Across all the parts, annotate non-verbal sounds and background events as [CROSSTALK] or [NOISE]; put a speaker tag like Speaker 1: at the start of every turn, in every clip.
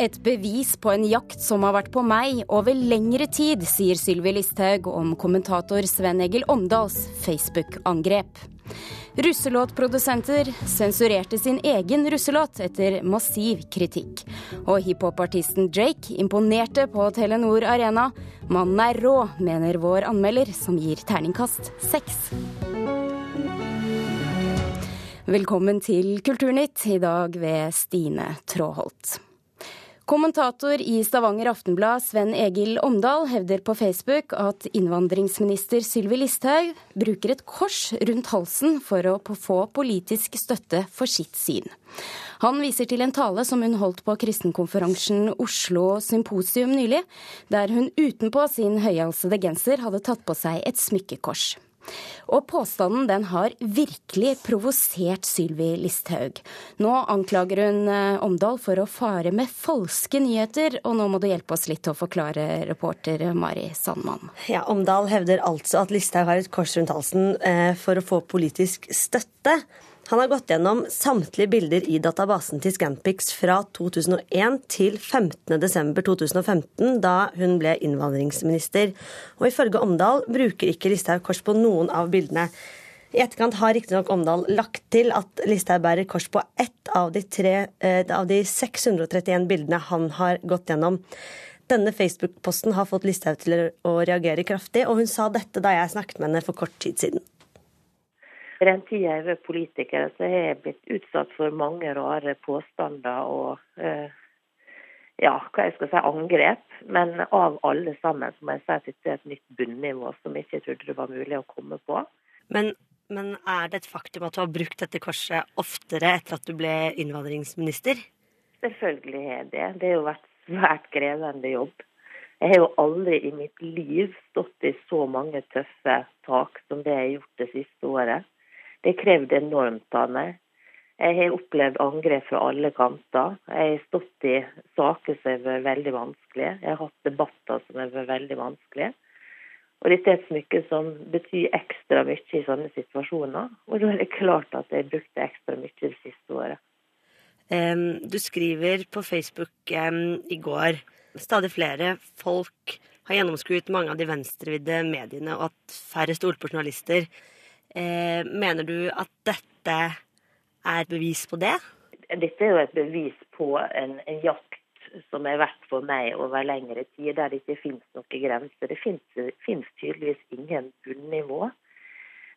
Speaker 1: et bevis på en jakt som har vært på meg over lengre tid, sier Sylvi Listhaug om kommentator Sven Egil Omdals Facebook-angrep. Russelåtprodusenter sensurerte sin egen russelåt etter massiv kritikk. Og hiphopartisten Drake imponerte på Telenor Arena. Mannen er rå, mener vår anmelder, som gir terningkast seks. Velkommen til Kulturnytt, i dag ved Stine Tråholt. Kommentator i Stavanger Aftenblad Sven Egil Omdal hevder på Facebook at innvandringsminister Sylvi Listhaug bruker et kors rundt halsen for å få politisk støtte for sitt syn. Han viser til en tale som hun holdt på kristenkonferansen Oslo Symposium nylig, der hun utenpå sin høyhalsede genser hadde tatt på seg et smykkekors. Og påstanden den har virkelig provosert Sylvi Listhaug. Nå anklager hun eh, Omdal for å fare med falske nyheter, og nå må du hjelpe oss litt til å forklare, reporter Mari Sandmann.
Speaker 2: Ja, Omdal hevder altså at Listhaug har et kors rundt halsen eh, for å få politisk støtte. Han har gått gjennom samtlige bilder i databasen til Scanpix fra 2001 til 15.12.2015, da hun ble innvandringsminister. Og ifølge Omdal bruker ikke Listhaug kors på noen av bildene. I etterkant har riktignok Omdal lagt til at Listhaug bærer kors på ett av de, tre, eh, av de 631 bildene han har gått gjennom. Denne Facebook-posten har fått Listhaug til å reagere kraftig, og hun sa dette da jeg snakket med henne for kort tid siden.
Speaker 3: I den tida jeg har vært politiker, så har jeg blitt utsatt for mange rare påstander og eh, ja, hva jeg skal si, angrep. Men av alle sammen så må jeg si at dette er et nytt bunnivå som jeg ikke trodde det var mulig å komme på.
Speaker 2: Men, men er det et faktum at du har brukt dette korset oftere etter at du ble innvandringsminister?
Speaker 3: Selvfølgelig er det. Det har jo vært svært krevende jobb. Jeg har jo aldri i mitt liv stått i så mange tøffe tak som det jeg har gjort det siste året. Det krevde enormt av meg. Jeg har opplevd angrep fra alle kanter. Jeg har stått i saker som har vært veldig vanskelige. Jeg har hatt debatter som har vært veldig vanskelige. Og dette er et smykke som betyr ekstra mye i sånne situasjoner. Og da er det klart at jeg brukte ekstra mye det siste året.
Speaker 2: Du skriver på Facebook i går stadig flere folk har gjennomskuet mange av de venstrevidde mediene, og at færre stoler på journalister. Eh, mener du at dette er et bevis på det?
Speaker 3: Dette er jo et bevis på en, en jakt som har vært for meg over lengre tid, der det ikke finnes noen grenser. Det finnes, tydeligvis ingen bunnivå.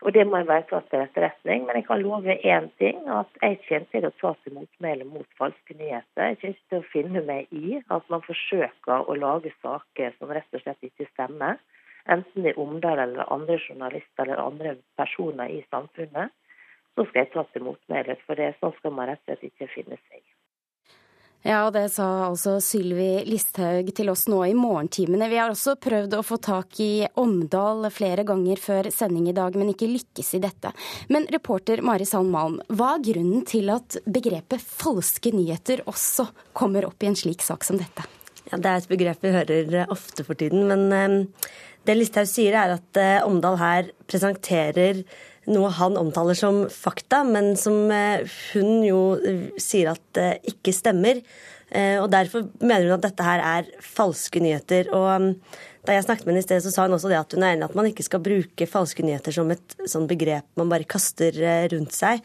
Speaker 3: Og Det må jeg bare ta til etterretning. Men jeg kan love én ting, at jeg kommer til å ta til motmæle mot falske nyheter. Jeg kommer til å finne meg i at man forsøker å lage saker som rett og slett ikke stemmer enten det er Omdal eller andre journalister eller andre personer i samfunnet, så skal jeg ta til motmæle. For det sånn skal man rett og slett ikke finne seg.
Speaker 1: Ja, det sa altså Sylvi Listhaug til oss nå i morgentimene. Vi har også prøvd å få tak i Omdal flere ganger før sending i dag, men ikke lykkes i dette. Men reporter Mari Sand Malm, hva er grunnen til at begrepet falske nyheter også kommer opp i en slik sak som dette?
Speaker 2: Ja, Det er et begrep vi hører ofte for tiden, men eh, det Listhaug sier, er at eh, Omdal her presenterer noe han omtaler som fakta, men som eh, hun jo eh, sier at ikke stemmer. Og Derfor mener hun at dette her er falske nyheter. Og mm, Da jeg snakket med henne i sted, så sa hun også det at hun er enig at man ikke skal bruke falske nyheter som et sånn begrep man bare kaster rundt seg.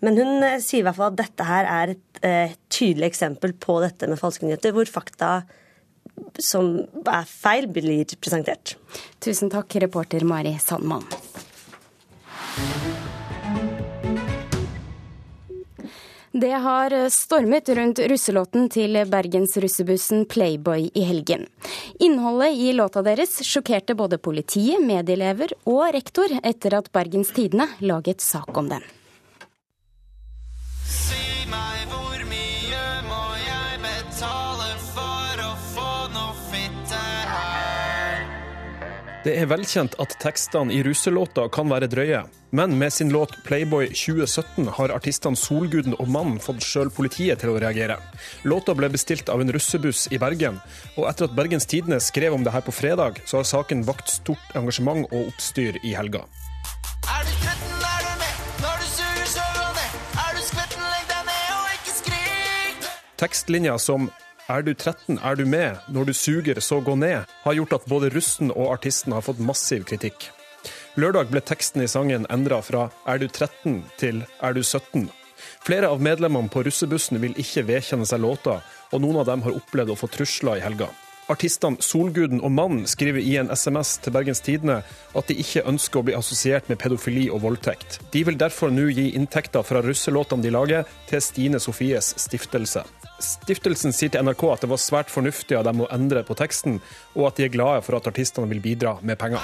Speaker 2: Men hun sier i hvert fall at dette her er et tydelig eksempel på dette med falske nyheter, hvor fakta som er feil, blir presentert.
Speaker 1: Tusen takk, reporter Mari Sandmann. Det har stormet rundt russelåten til bergensrussebussen Playboy i helgen. Innholdet i låta deres sjokkerte både politiet, medieelever og rektor etter at Bergens Tidende laget sak om den.
Speaker 4: Det er velkjent at tekstene i russelåta kan være drøye, men med sin låt 'Playboy 2017' har artistene Solguden og Mannen fått sjøl politiet til å reagere. Låta ble bestilt av en russebuss i Bergen, og etter at Bergens Tidende skrev om det her på fredag, så har saken vakt stort engasjement og oppstyr i helga. Er du skvetten, er du med? Når du suger, så gå ned. Er du skvetten, legg deg ned og ikke skrik. Tekstlinja som 'Er du 13, er du med', 'Når du suger, så gå ned', har gjort at både russen og artisten har fått massiv kritikk. Lørdag ble teksten i sangen endra fra 'Er du 13' til 'Er du 17'. Flere av medlemmene på russebussen vil ikke vedkjenne seg låta, og noen av dem har opplevd å få trusler i helga. Artistene Solguden og Mann skriver i en SMS til Bergens Tidende at de ikke ønsker å bli assosiert med pedofili og voldtekt. De vil derfor nå gi inntekter fra russelåtene de lager, til Stine Sofies stiftelse. Stiftelsen sier til NRK at det var svært fornuftig av dem å endre på teksten, og at de er glade for at artistene vil bidra med penger.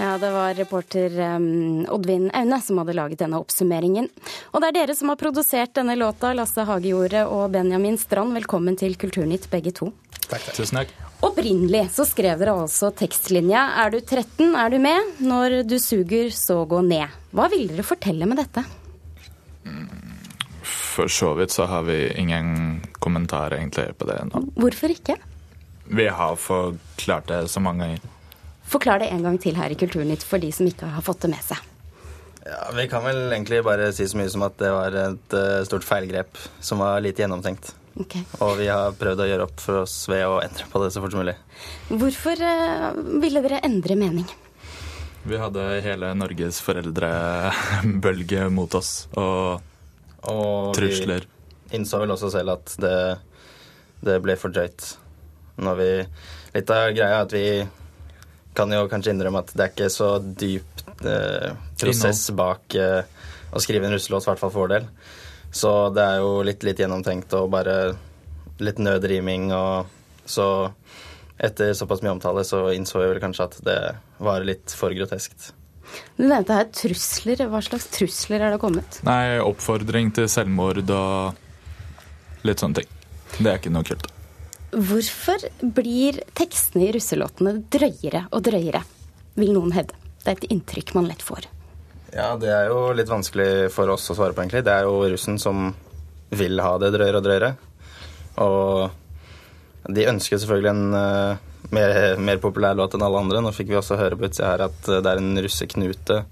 Speaker 1: Ja, det var reporter um, Oddvin Aune som hadde laget denne oppsummeringen. Og det er dere som har produsert denne låta, Lasse Hagejordet og Benjamin Strand. Velkommen til Kulturnytt, begge to.
Speaker 5: Takk, takk. Tusen takk.
Speaker 1: Opprinnelig så skrev dere altså tekstlinja 'Er du 13, er du med'. Når du suger, så gå ned. Hva vil dere fortelle med dette?
Speaker 5: For så vidt så har vi ingen kommentar egentlig på det nå.
Speaker 1: Hvorfor ikke?
Speaker 5: Vi har forklart det så mange ganger.
Speaker 1: Forklar det en gang til her i Kulturnytt for de som ikke har fått det med seg.
Speaker 6: Ja, Vi kan vel egentlig bare si så mye som at det var et uh, stort feilgrep som var lite gjennomtenkt.
Speaker 1: Okay.
Speaker 6: Og vi har prøvd å gjøre opp for oss ved å endre på det så fort som mulig.
Speaker 1: Hvorfor uh, ville dere endre mening?
Speaker 5: Vi hadde hele Norges foreldrebølge mot oss, og, og trusler.
Speaker 6: Vi innså vel også selv at det, det ble for drøyt. Når vi Litt av greia er at vi kan jo kanskje innrømme at det er ikke så dyp eh, prosess bak eh, å skrive en russelåt, i hvert fall for vår del. Så det er jo litt, litt gjennomtenkt og bare litt nødriming og så etter såpass mye omtale så innså jeg vel kanskje at det var litt for groteskt.
Speaker 1: Du nevnte her trusler. Hva slags trusler er det kommet?
Speaker 5: Nei, oppfordring til selvmord og litt sånne ting. Det er ikke noe kult.
Speaker 1: Hvorfor blir tekstene i russelåtene drøyere og drøyere, vil noen hevde. Det er et inntrykk man lett får.
Speaker 6: Ja, det er jo litt vanskelig for oss å svare på, egentlig. Det er jo russen som vil ha det drøyere og drøyere. Og de ønsker selvfølgelig en uh, mer, mer, populær låt enn alle andre. Nå fikk vi også høre på utsida her at det er en russeknute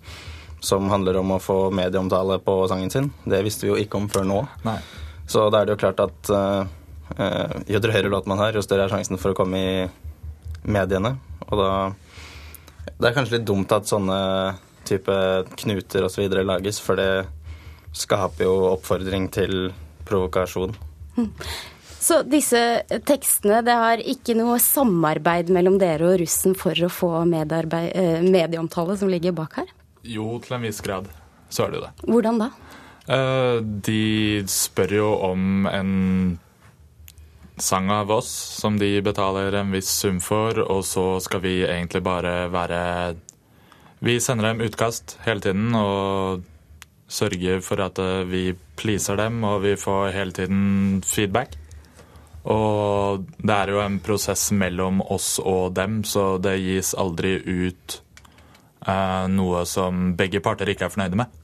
Speaker 6: som handler om å få medieomtale på sangen sin. Det visste vi jo ikke om før nå.
Speaker 5: Nei.
Speaker 6: Så da er det jo klart at uh, uh, jo drøyere låt man har, jo større er sjansen for å komme i mediene. Og da Det er kanskje litt dumt at sånne type knuter osv. lages, for det skaper jo oppfordring til provokasjon.
Speaker 1: Så disse tekstene, det har ikke noe samarbeid mellom dere og russen for å få medieomtale som ligger bak her?
Speaker 5: Jo, til en viss grad. Så er det jo det.
Speaker 1: Hvordan da?
Speaker 5: De spør jo om en sang av oss som de betaler en viss sum for, og så skal vi egentlig bare være Vi sender dem utkast hele tiden og sørger for at vi pleaser dem, og vi får hele tiden feedback. Og det er jo en prosess mellom oss og dem, så det gis aldri ut eh, noe som begge parter ikke er fornøyde med.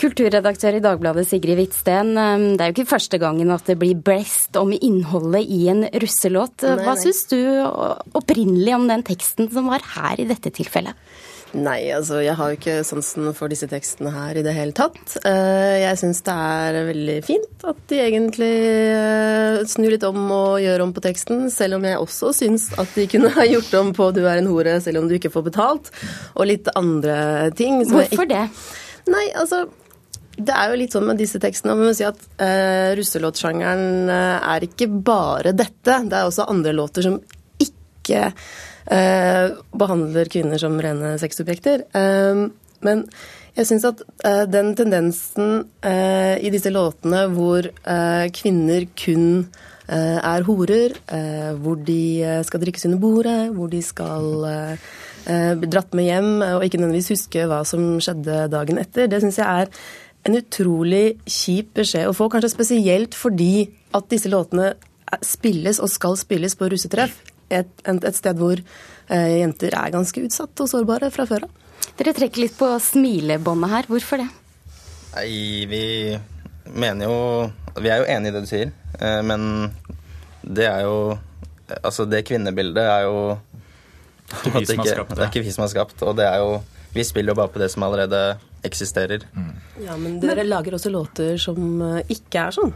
Speaker 1: Kulturredaktør i Dagbladet Sigrid Hvitsten, det er jo ikke første gangen at det blir blest om innholdet i en russelåt. Hva syns du opprinnelig om den teksten som var her i dette tilfellet?
Speaker 7: Nei, altså jeg har jo ikke sansen for disse tekstene her i det hele tatt. Jeg syns det er veldig fint at de egentlig snur litt om og gjør om på teksten, selv om jeg også syns at de kunne [LAUGHS] ha gjort om på 'du er en hore selv om du ikke får betalt', og litt andre ting.
Speaker 1: Hvorfor det?
Speaker 7: Nei, altså det er jo litt sånn med disse tekstene. Man må si at uh, russelåtsjangeren uh, er ikke bare dette. Det er også andre låter som ikke uh, behandler kvinner som rene sexobjekter. men jeg syns at den tendensen i disse låtene hvor kvinner kun er horer, hvor de skal drikkes under bordet, hvor de skal bli dratt med hjem og ikke nødvendigvis huske hva som skjedde dagen etter, det syns jeg er en utrolig kjip beskjed å få, kanskje spesielt fordi at disse låtene spilles og skal spilles på russetreff. Et, et sted hvor eh, jenter er ganske utsatt og sårbare fra før av.
Speaker 1: Dere trekker litt på smilebåndet her. Hvorfor det?
Speaker 6: Nei, vi mener jo Vi er jo enig i det du sier, eh, men det er jo Altså, det kvinnebildet er jo
Speaker 5: Ikke er, har
Speaker 6: Det er ikke vi som har skapt, og det er jo Vi spiller jo bare på det som allerede eksisterer.
Speaker 7: Ja, men dere lager også låter som eh, ikke er sånn.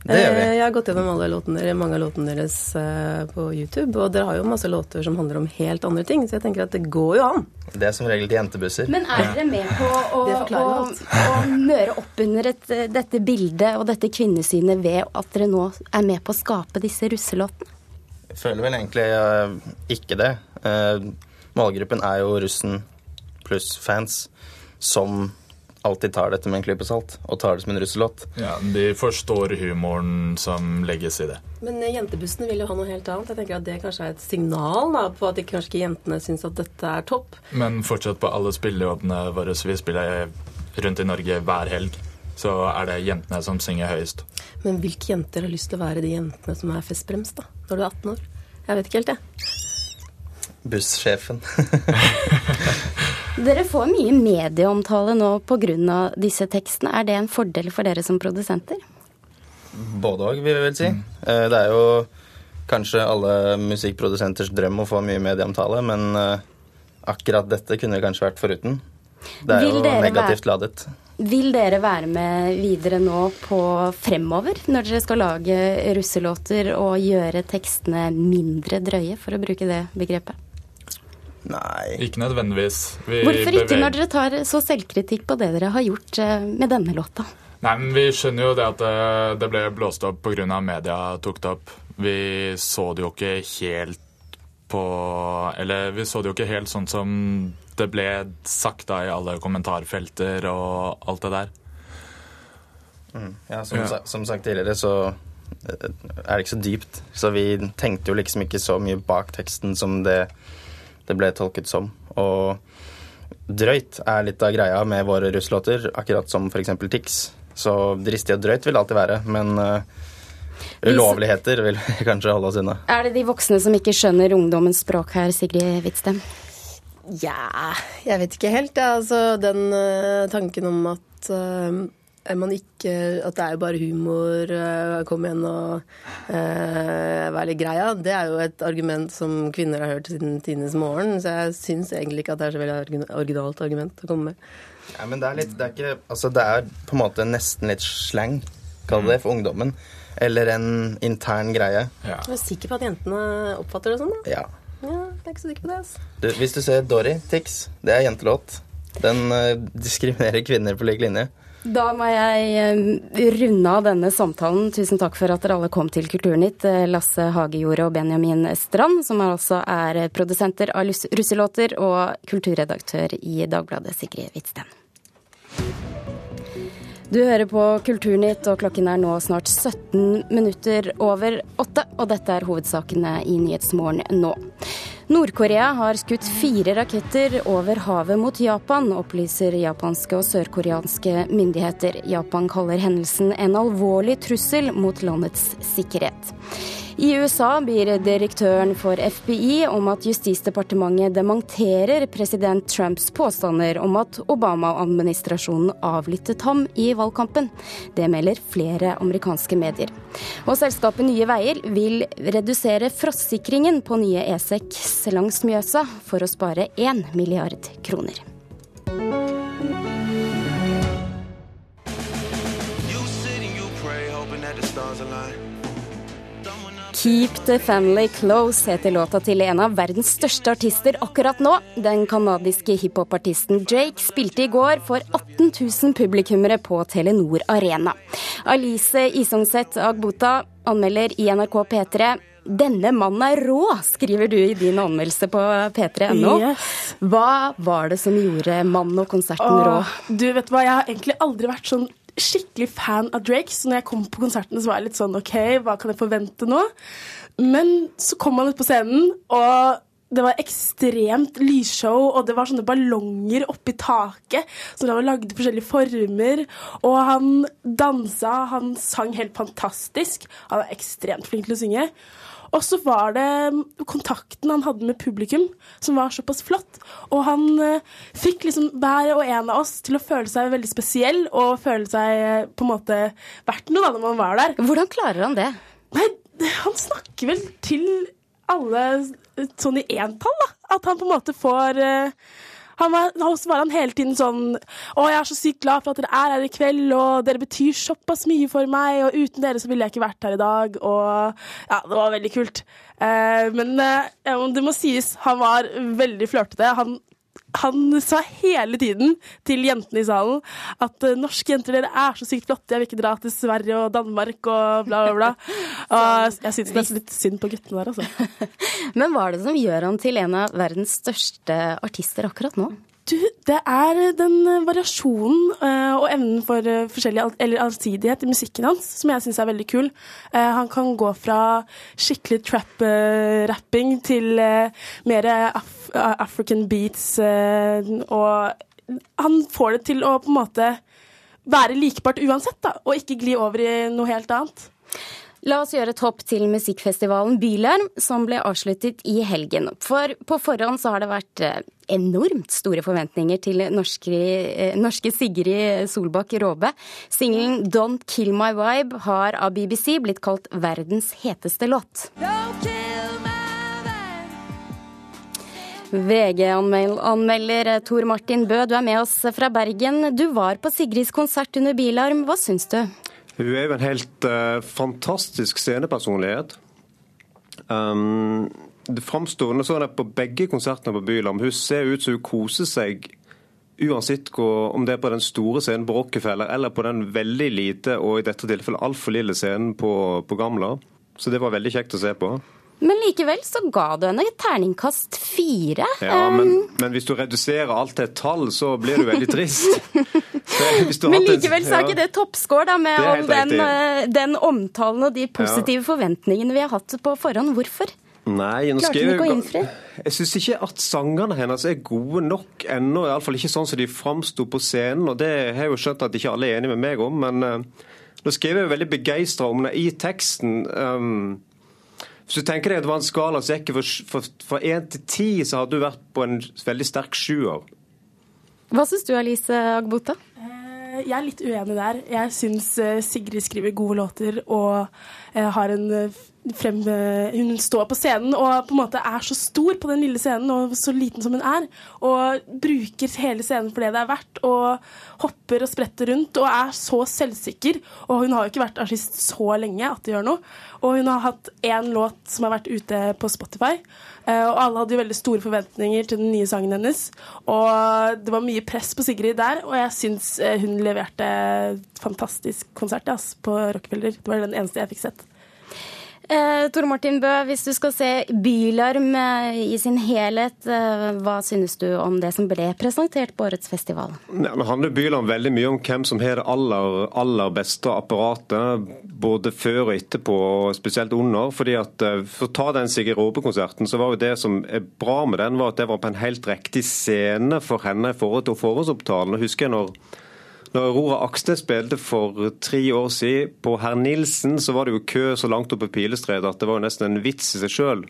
Speaker 6: Det gjør vi.
Speaker 7: Eh, Jeg har gått gjennom alle låtene, mange av låtene deres eh, på YouTube, og dere har jo masse låter som handler om helt andre ting, så jeg tenker at det går jo an.
Speaker 6: Det er som regel til jentebusser.
Speaker 1: Men er dere med på å, [LAUGHS]
Speaker 7: Det
Speaker 1: å, å møre opp under et, dette bildet og dette kvinnesynet ved at dere nå er med på å skape disse russelåtene?
Speaker 6: Jeg føler vel egentlig ikke det. Eh, målgruppen er jo russen pluss fans som alltid tar dette med en klype salt og tar det som en russelåt.
Speaker 5: Ja, De forstår humoren som legges i det.
Speaker 7: Men jentebussen jentebussene vil jo ha noe helt annet. Jeg tenker at Det kanskje er et signal da, på at ikke, kanskje ikke jentene syns at dette er topp.
Speaker 5: Men fortsatt på alle spillejobbene våre, vi spiller rundt i Norge hver helg, så er det jentene som synger høyest.
Speaker 7: Men hvilke jenter har lyst til å være de jentene som er festbremst da, når du er 18 år? Jeg vet ikke helt, jeg.
Speaker 6: Bussjefen. [LAUGHS]
Speaker 1: Dere får mye medieomtale nå pga. disse tekstene. Er det en fordel for dere som produsenter?
Speaker 6: Både òg, vil jeg vel si. Eh, Det er jo kanskje alle musikkprodusenters drøm å få mye medieomtale, men eh, akkurat dette kunne det kanskje vært foruten. Det er jo negativt ladet.
Speaker 1: Vil dere være med videre nå på fremover, når dere skal lage russelåter og gjøre tekstene mindre drøye, for å bruke det begrepet?
Speaker 6: Nei.
Speaker 5: Ikke nødvendigvis. Vi
Speaker 1: Hvorfor ikke
Speaker 5: beveger-
Speaker 1: når dere tar så selvkritikk på det dere har gjort eh, med denne låta?
Speaker 5: Nei, men Vi skjønner jo det at det, det ble blåst opp pga. media tok det opp. Vi så det jo ikke helt på Eller vi så det jo ikke helt sånn som det ble sagt da i alle kommentarfelter og alt det der.
Speaker 6: Ja, som,
Speaker 5: Ja.
Speaker 6: sa- som sagt tidligere, så eh, er det ikke så dypt. Så vi tenkte jo liksom ikke så mye bak teksten som det, det ble tolket som. Og drøyt er litt av greia med våre russlåter, akkurat som f.eks. Tix. Så dristig og drøyt vil det alltid være, men eh, ulovligheter vil vi [LAUGHS] kanskje holde oss unna.
Speaker 1: Er det de voksne som ikke skjønner ungdommens språk her, Sigrid Hvitstem?
Speaker 7: Ja, jeg vet ikke helt. Ja. Altså, den uh, tanken om at eh, man ikke At det er jo bare humor, eh, kom igjen og uh, vær litt greia, det er jo et argument som kvinner har hørt siden tidenes morgen. Så jeg syns egentlig ikke at det er så veldig originalt argument å komme med.
Speaker 6: Ja, men det er litt, det er ikke, altså det er på en måte nesten litt slang, kall det det, for ungdommen. Eller en intern greie.
Speaker 5: Ja.
Speaker 7: Jeg er sikker på at jentene oppfatter det sånn, da.
Speaker 6: Ja.
Speaker 7: Ja, jeg er ikke så sikker på det. altså.
Speaker 6: Du, hvis du ser Dory, Tix, det er jentelåt. Den uh, diskriminerer kvinner på lik linje.
Speaker 1: Da må jeg eh, runde av denne samtalen. Tusen takk for at dere alle kom til Kulturnytt. Eh, Lasse Hagejord og Benjamin Strand, som altså er produsenter av russelåter, og kulturredaktør i Dagbladet, Sigrid Hvitsten. Du hører på Kulturnytt, og klokken er nå snart 17 minutter over åtte. Og dette er hovedsakene i Nyhetsmorgen nå. Nord-Korea har skutt fire raketter over havet mot Japan, opplyser japanske og sørkoreanske myndigheter. Japan kaller hendelsen en alvorlig trussel mot landets sikkerhet. I USA ber direktøren for FBI om at Justisdepartementet dementerer president Trumps påstander om at Obama-administrasjonen avlyttet ham i valgkampen. Det melder flere amerikanske medier. Og selskapet Nye Veier vil redusere frostsikringen på nye E6 langs Mjøsa for å spare 1 milliard kroner. Keep the family close heter låta til en av verdens største artister akkurat nå. Den canadiske hiphopartisten Drake spilte i går for 18 000 publikummere på Telenor Arena. Alice Isongset Agbota anmelder i NRK P3 denne mannen er rå, skriver du i din anmeldelse på p3.no.
Speaker 8: Yes.
Speaker 1: Hva var det som gjorde mannen og konserten rå?
Speaker 8: Du vet hva, Jeg har egentlig aldri vært sånn skikkelig fan av Drake, så når jeg kom på konsertene, så var jeg litt sånn OK, hva kan jeg forvente nå? Men så kom han ut på scenen, og det var ekstremt lysshow, og det var sånne ballonger oppi taket som han lagde forskjellige former. Og han dansa, han sang helt fantastisk. Han er ekstremt flink til å synge. Og så var det kontakten han hadde med publikum som var såpass flott. Og han eh, fikk liksom hver og en av oss til å føle seg veldig spesiell og føle seg eh, på en måte verdt noe da når man var der.
Speaker 1: Hvordan klarer han det?
Speaker 8: Nei, han snakker vel til alle sånn i entall, da. At han på en måte får uh, han var, så var han hele tiden sånn Å, jeg er så sykt glad for at dere er her i kveld, og dere betyr såpass mye for meg, og uten dere så ville jeg ikke vært her i dag, og Ja, det var veldig kult. Uh, men uh, det må sies, han var veldig flørtete. Han han sa hele tiden til jentene i salen at uh, norske jenter dere er så sykt flotte, jeg vil ikke dra til Sverige og Danmark og bla, bla, bla. [LAUGHS] Og jeg syns nesten litt synd på guttene der, altså. [LAUGHS]
Speaker 1: Men hva er det som gjør han til en av verdens største artister akkurat nå?
Speaker 8: Du, det er den variasjonen uh, og evnen for uh, forskjellig eller allsidighet i musikken hans som jeg syns er veldig kul. Uh, han kan gå fra skikkelig trap-rapping til mer af African beats, og han får det til å på en måte være likbart uansett, da, og ikke gli over i noe helt annet.
Speaker 1: La oss gjøre et hopp til musikkfestivalen Bylarm, som ble avsluttet i helgen. For på forhånd så har det vært eh, enormt store forventninger til norske, eh, norske Sigrid Solbakk Råbe. Singelen 'Don't Kill My Vibe' har av BBC blitt kalt verdens heteste låt. VG-anmelder Tor Martin Bø, du er med oss fra Bergen. Du var på Sigrids konsert under Bilarm. Hva syns du?
Speaker 9: Hun er jo en helt uh, fantastisk scenepersonlighet. Um, det framstår nå sånn på begge konsertene på Bylam. Hun ser ut som hun koser seg uansett om det er på den store scenen på Rockefeller eller på den veldig lite og i dette tilfellet altfor lille scenen på, på Gamla. Så det var veldig kjekt å se på.
Speaker 1: Men likevel så ga du henne et terningkast fire.
Speaker 9: Ja, men, men, hvis du reduserer alt til et tall, så blir du veldig trist. [LAUGHS]
Speaker 1: men likevel så er ikke det toppscore, da, med all den, eh, den, omtalen og de positive ja. forventningene vi har hatt på forhånd. Hvorfor?
Speaker 9: Nei, nå Klarte jeg? Jeg syns ikke at sangene hennes er gode nok ennå. Iallfall ikke sånn som de framsto på scenen. og Det har jeg jo skjønt at ikke alle er enige med meg om. Men uh, nå skrev jeg veldig begeistra om det i teksten. Um, hvis du tenker deg at det var en skala som gikk fra én til ti, så hadde du vært på en veldig sterk sjuer.
Speaker 1: Hva syns du Alice Agbota?
Speaker 8: Eh, jeg er litt uenig der. Jeg syns eh, Sigrid skriver gode låter og eh, har en frem, Hun står på scenen og på en måte er så stor på den lille scenen og så liten som hun er. Og bruker hele scenen for det det er verdt. Og hopper og spretter rundt og er så selvsikker. Og hun har jo ikke vært artist så lenge at det gjør noe. Og hun har hatt én låt som har vært ute på Spotify. Og alle hadde jo veldig store forventninger til den nye sangen hennes. Og det var mye press på Sigrid der, og jeg syns hun leverte fantastisk konsert ja, på Rockefeller. Det var den eneste jeg fikk sett.
Speaker 1: Eh, Tor Martin Bø, hvis du skal se Bylarm eh, i sin helhet, eh, hva synes du om det som ble presentert på årets festival?
Speaker 9: Nei, nå handler Bylarm veldig mye om hvem som har det aller, aller beste apparatet, både før og etterpå, og spesielt under. fordi at eh, For å ta den Sigrid Råbe-konserten, så var jo det som er bra med den, var at det var på en helt riktig scene for henne i forhold til forhåndsopptalen. Husker jeg når når Aurora Aksnes spilte for tre år siden på Herr Nilsen, så var det jo kø så langt oppe på Pilestredet at det var jo nesten en vits i seg sjøl.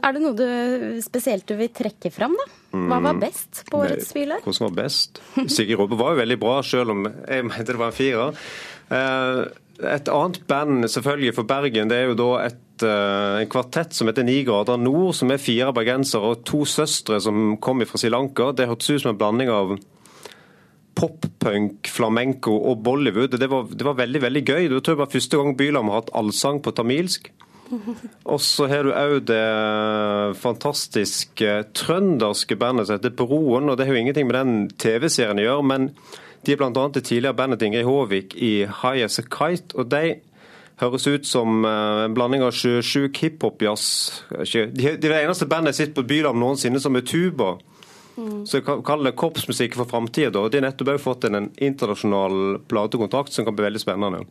Speaker 1: Er det noe du spesielt du vil trekke fram, da? Hva var mm. best på årets spiller?
Speaker 9: Hva som var best? Sigrid Robbe var jo veldig bra, sjøl om jeg mente det var en firer. Eh, et annet band selvfølgelig for Bergen, det er jo da et, eh, en kvartett som heter Ni grader nord, som er fire bergensere og to søstre som kom fra Sri Lanka. Det hørtes ut som en blanding av pop-punk, flamenco og Bollywood. Det var, det var, veldig veldig gøy. Det var første gang Bylam har hatt allsang på tamilsk. Og så har du òg det fantastiske trønderske bandet som heter Broen. og Det har jo ingenting med den TV-serien å gjøre, men de er bl.a. det tidligere bandet Ingrid Håvik i High As A Kite. og de høres ut som eh, en blanding av sjuk hiphop-jazz. De er det eneste bandet jeg sett på Bylam noensinne som er tuba. Mm. Så kaller det korpsmusikk for framtida. De har nettopp også fått en internasjonal platekontrakt som kan bli veldig spennende.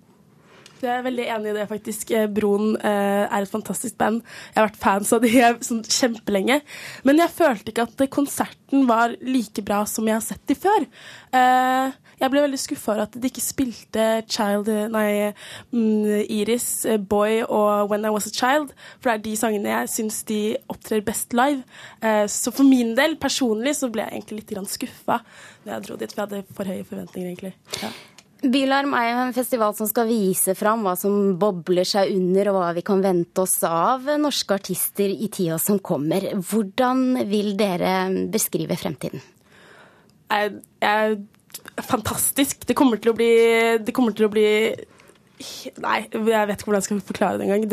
Speaker 8: Jeg er veldig enig i det, faktisk. Eh, Broen eh, er et fantastisk band. Jeg har vært fans av de sånn, kjempelenge. Men jeg følte ikke at konserten var like bra som jeg har sett de før. Eh, jeg ble veldig skuffa over at de ikke spilte Child, nei, mm, Iris, eh, Boy og When I Was A Child. For det er de sangene jeg syns de opptrer best live. Eh, så for min del, personlig, så ble jeg egentlig litt skuffa da jeg dro dit. For jeg hadde for høye forventninger, egentlig. Ja.
Speaker 1: Bylarm er jo en festival som skal vise fram hva som bobler seg under, og hva vi kan vente oss av norske artister i tida som kommer. Hvordan vil dere beskrive fremtiden?
Speaker 8: Jeg, jeg, fantastisk. Det kommer til å bli Det til å bli Nei, jeg vet ikke hvordan jeg skal forklare det engang.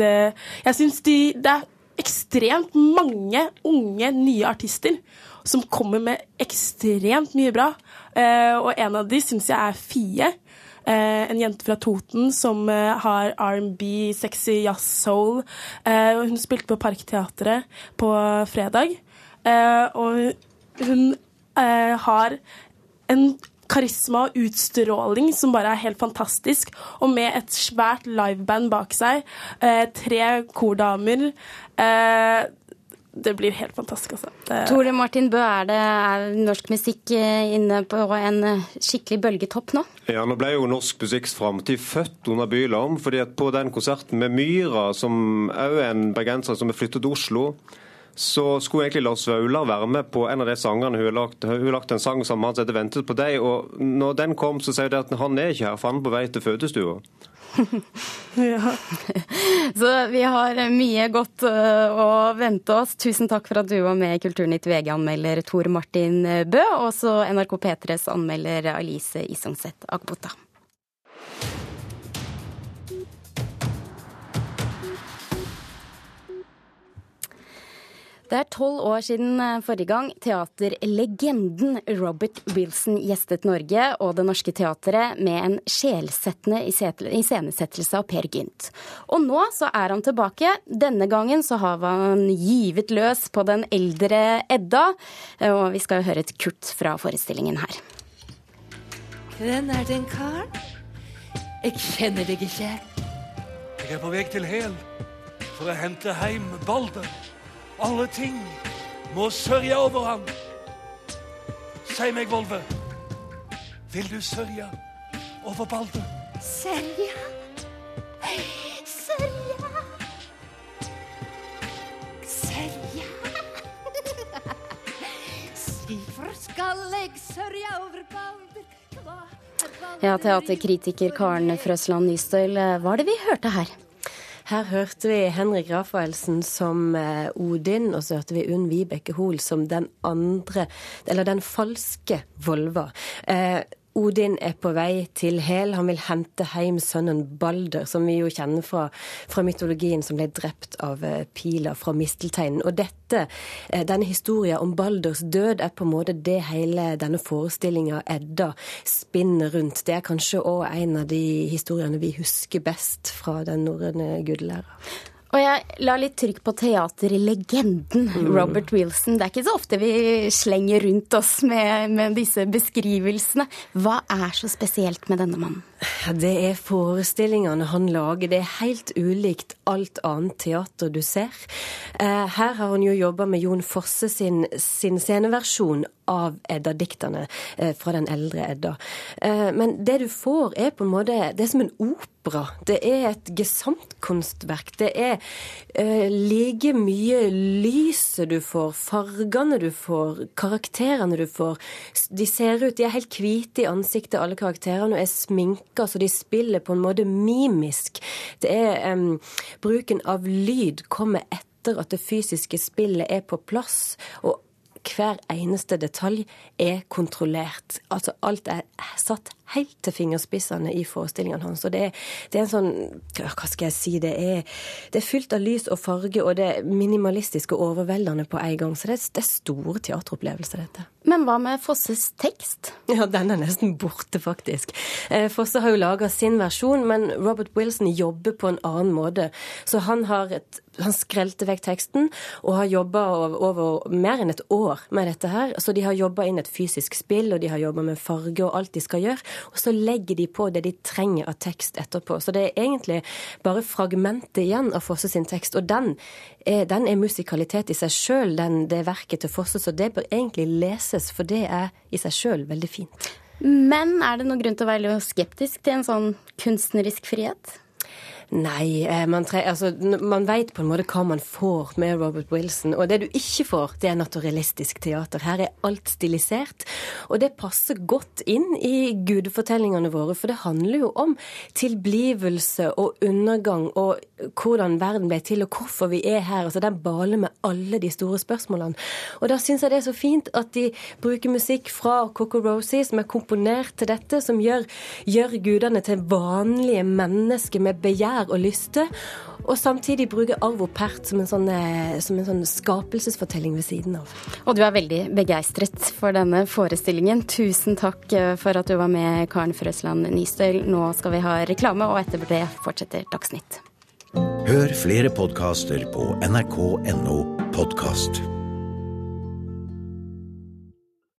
Speaker 8: Jeg syns de, det er ekstremt mange unge, nye artister som kommer med ekstremt mye bra. Eh, og en av de syns jeg er Fie. Eh, en jente fra Toten som eh, har R&B, sexy jazz, soul. hun spilte på Parkteatret på fredag. og hun har en karisma og utstråling som bare er helt fantastisk. Og med et svært liveband bak seg, eh, tre kordamer eh, det blir helt fantastisk, altså. Det...
Speaker 1: Tore Martin Bø, er det er norsk musikk eh, inne på en eh, skikkelig bølgetopp nå?
Speaker 9: Ja, nå ble jo norsk musikks framtid født under Bylarm. fordi at på den konserten med Myra, som òg er en bergenser som er flyttet til Oslo, så skulle egentlig Lars Vaular være med på en av de sangene. Hun har lagt, hun har lagt en sang sammen med han som heter 'Ventet på deg'. og Når den kom, så sier de at han er ikke her, for han er på vei til fødestua.
Speaker 1: Ja. [LAUGHS] Så vi har mye godt øh, å vente oss. Tusen takk for at du var med i Kulturnytt VG-anmelder Tor Martin Bø, og også NRK P3s anmelder Alice Isongset Agbota. Det er tolv år siden eh, forrige gang teaterlegenden Robert Wilson gjestet Norge og Det Norske Teatret med en sjelsettende iscenesettelse av Per Gynt. Og nå så er han tilbake. Denne gangen så har han givet løs på den eldre Edda. Og vi skal høre et kutt fra forestillingen her.
Speaker 10: Hvem er den karen? Jeg kjenner deg ikke.
Speaker 11: Jeg er på vei til Hel for å hente hjem Balder. Alle ting må sørge over ham. Si meg, Volve, vil du sørge over Balder?
Speaker 10: Sørge? Sørge? Sørge? Hvorfor skal jeg sørge over Balder?
Speaker 1: Ja, teaterkritiker Karen Frøsland Nystøyl, hva er det vi hørte her?
Speaker 12: Her hørte vi Henrik Rafaelsen som eh, Odin, og så hørte vi Unn Vibeke Hoel som den andre, eller den falske Volva. Eh, Odin er på vei til Hel. Han vil hente hjem sønnen Balder, som vi jo kjenner fra, fra mytologien, som ble drept av eh, pila fra mistelteinen. Og dette, eh, denne historien om Balders død er på en måte det hele denne forestillinga Edda spinner rundt. Det er kanskje òg en av de historiene vi husker best fra den norrøne gudelæra.
Speaker 1: Og jeg la litt trykk på teaterlegenden mm. Robert Wilson. Det er ikke så ofte vi slenger rundt oss med, med, disse beskrivelsene. Hva er så spesielt med denne mannen?
Speaker 12: Det er forestillingene han lager. Det er helt ulikt alt annet teater du ser. Eh, her har han jo jobba med Jon Fosse sin, sin sceneversjon av Edda-diktene eh, fra den eldre Edda. Eh, men det du får, er på en måte Det er som en opera. Det er et gesamtkunstverk. Det er uh, like mye lyset du får, fargene du får, karakterene du får. De ser ut De er helt hvite i ansiktet, alle karakterene, og er sminka, så de spiller på en måte mimisk. Det er um, Bruken av lyd kommer etter at det fysiske spillet er på plass. og hver eneste detalj er kontrollert. Altså alt er satt helt til fingerspissene i forestillingene hans. Og det er, det er, en sånn Hva skal jeg si? Det er, det er fylt av lys og farge, og det er minimalistisk og overveldende på en gang. Så det er, det er store teateropplevelser, dette.
Speaker 1: Men hva med Fosses tekst?
Speaker 12: Ja, den er nesten borte, faktisk. Eh, Fosse har jo laga sin versjon, men Robert Wilson jobber på en annen måte. Så han har et han skrelte vekk teksten og har jobba over, over, mer enn et år med dette her. Så de har jobba inn et fysisk spill, og de har jobba med farge og alt de skal gjøre. Og så legger de på det de trenger av tekst etterpå. Så det er egentlig bare fragmentet igjen av Fosse sin tekst, og den er, den er musikalitet i seg sjøl, det verket til Fosse, så det bør egentlig leses, for det er i seg sjøl veldig fint.
Speaker 1: Men er det noen grunn til å være skeptisk til en sånn kunstnerisk frihet?
Speaker 12: Nei, eh, man, tre, altså, man vet på en måte hva man får med Robert Wilson. Og det du ikke får, det er naturalistisk teater. Her er alt stilisert. Og det passer godt inn i gudefortellingene våre, for det handler jo om tilblivelse og undergang og hvordan verden ble til, og hvorfor vi er her. Altså Den baler med alle de store spørsmålene. Og da syns jeg det er så fint at de bruker musikk fra Coco Rosie, som er komponert til dette, som gjør, gjør gudene til vanlige mennesker med begjær begjær og lyste. Og samtidig bruke arv og pert som en, sånn, eh, som en sånn skapelsesfortelling ved siden av.
Speaker 1: Og du er veldig begeistret for denne forestillingen. Tusen takk eh, for at du var med, Karen Frøsland Nystøl. Nå skal vi ha reklame, og etter det fortsetter Dagsnytt.
Speaker 13: Hør flere podkaster på nrk.no podkast.